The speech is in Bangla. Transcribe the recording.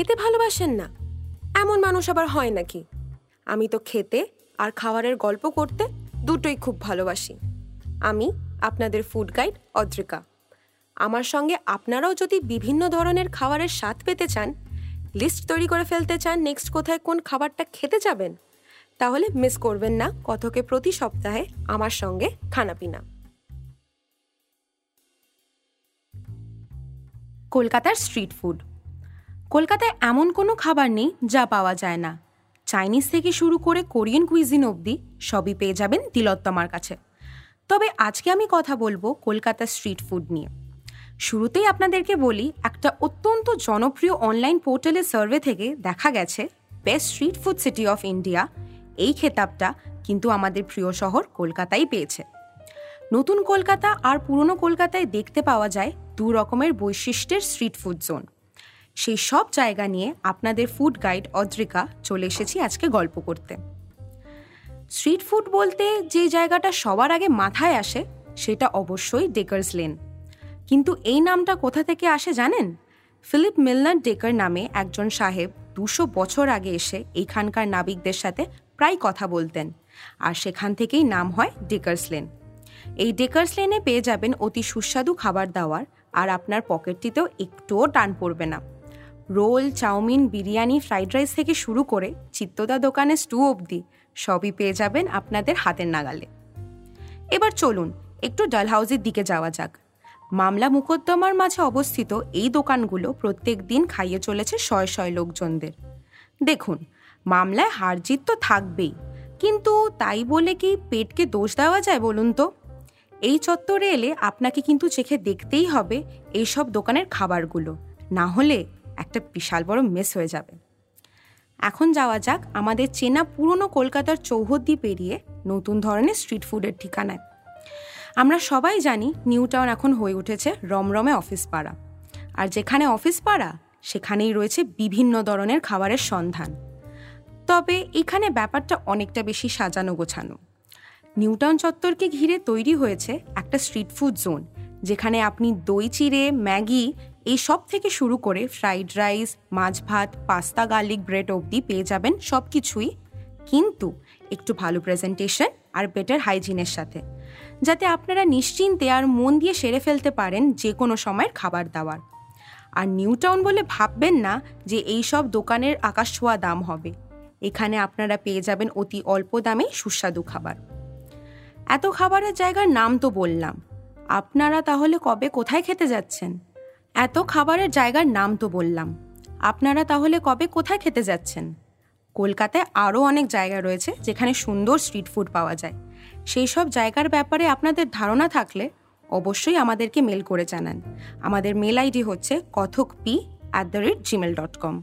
খেতে ভালোবাসেন না। এমন মানুষ আবার হয় নাকি? আমি তো খেতে আর খাবারের গল্প করতে দুটোই খুব ভালোবাসি। আমি, আপনাদের ফুড গাইড অদ্রিকা। আমার সঙ্গে আপনারাও যদি বিভিন্ন ধরনের খাবারের স্বাদ পেতে চান লিস্ট তৈরি করে ফেলতে চান নেক্সট কোথায় কোন খাবারটা খেতে যাবেন, তাহলে মিস করবেন না কথকে প্রতি সপ্তাহে আমার সঙ্গে খানাপিনা। কলকাতার স্ট্রিট ফুড কলকাতায় এমন কোনো খাবার নেই যা পাওয়া যায় না। চাইনিজ থেকে শুরু করে কোরিয়ান কুইজিন অবধি সবই পেয়ে যাবেন তিলোত্তমার কাছে। তবে আজকে আমি কথা বলব কলকাতার স্ট্রিট ফুড নিয়ে। শুরুতেই আপনাদেরকে বলি, একটা অত্যন্ত জনপ্রিয় অনলাইন পোর্টালের সার্ভে থেকে দেখা গেছে best street food city of India. এই খেতাবটা কিন্তু আমাদের প্রিয় শহর কলকাতাই পেয়েছে। নতুন কলকাতা আর পুরনো কলকাতায় দেখতে পাওয়া যায় দু রকমের বৈশিষ্ট্যের স্ট্রিট ফুড জোন। সেই সব জায়গা নিয়ে আপনাদের ফুড গাইড অদ্রিকা চলে এসেছি আজকে গল্প করতে। স্ট্রিট ফুড বলতে যে জায়গাটা সবার আগে মাথায় আসে, সেটা অবশ্যই ডেকার্স লেন কিন্তু এই নামটা কোথা থেকে আসে জানেন? ফিলিপ মিলনার ডেকার নামে একজন সাহেব দুশো বছর আগে এসে এইখানকার নাবিকদের সাথে প্রায় কথা বলতেন, আর সেখান থেকেই নাম হয় ডেকার্স লেন এই ডেকার্স লেনে পেয়ে যাবেন অতি সুস্বাদু খাবার দাবার আর আপনার পকেটটিতেও একটুও টান পড়বে না। Roll, chowmein, biryani, fried rice থেকে শুরু করে চিত্তদা দোকানে স্টু অবধি সবই পেয়ে যাবেন আপনাদের হাতের নাগালে। এবার চলুন একটু ডালহাউসের দিকে যাওয়া যাক। মামলা মোকদ্দমার মাঝে অবস্থিত এই দোকানগুলো প্রত্যেক দিন খাইয়ে চলেছে শয় শয় লোকজনদের। দেখুন, মামলায় হার জিত তো থাকবেই, কিন্তু তাই বলে কি পেটকে দোষ দেওয়া যায় বলুন তো? এই চত্বরে এলে আপনাকে কিন্তু চেখে দেখতেই হবে এইসব দোকানের খাবারগুলো। না হলে একটা বিশাল বড় মেস হয়ে যাবে। এখন যাওয়া যাক আমাদের চেনা পুরনো কলকাতার চৌহদ্দি পেরিয়ে নতুন ধরনের স্ট্রিট ফুডের ঠিকানায়। আমরা সবাই জানি নিউ টাউন এখন হয়ে উঠেছে রমরমে অফিস পাড়া। আর যেখানে অফিস পাড়া, সেখানেই রয়েছে বিভিন্ন ধরনের খাবারের সন্ধান। তবে এখানে ব্যাপারটা অনেকটা বেশি সাজানো গোছানো। নিউটাউন চত্বরকে ঘিরে তৈরি হয়েছে একটা স্ট্রিট ফুড জোন যেখানে আপনি দই চিড়ে, ম্যাগি এই সব থেকে শুরু করে ফ্রাইড রাইস মাছ ভাত পাস্তা গার্লিক ব্রেড অবধি পেয়ে যাবেন সব কিছুই কিন্তু একটু ভালো প্রেজেন্টেশন আর বেটার হাইজিনের সাথে। যাতে আপনারা নিশ্চিন্তে আর মন দিয়ে সেরে ফেলতে পারেন যে কোনো সময়ের খাবার দাবার। আর নিউ টাউন বলে ভাববেন না যে এই সব দোকানের আকাশ ছোঁয়া দাম হবে। এখানে আপনারা পেয়ে যাবেন অতি অল্প দামে সুস্বাদু খাবার। এত খাবারের জায়গার নাম তো বললাম। আপনারা তাহলে কবে কোথায় খেতে যাচ্ছেন? এত খাবারের জায়গার নাম তো বললাম। আপনারা তাহলে কবে কোথায় খেতে যাচ্ছেন? কলকাতায় আরও অনেক জায়গা রয়েছে যেখানে সুন্দর স্ট্রিট ফুড পাওয়া যায়। সেই সব জায়গার ব্যাপারে আপনাদের ধারণা থাকলে অবশ্যই আমাদেরকে মেল করে জানান। আমাদের মেল আইডি হচ্ছে Kathak P at the rate Gmail dot com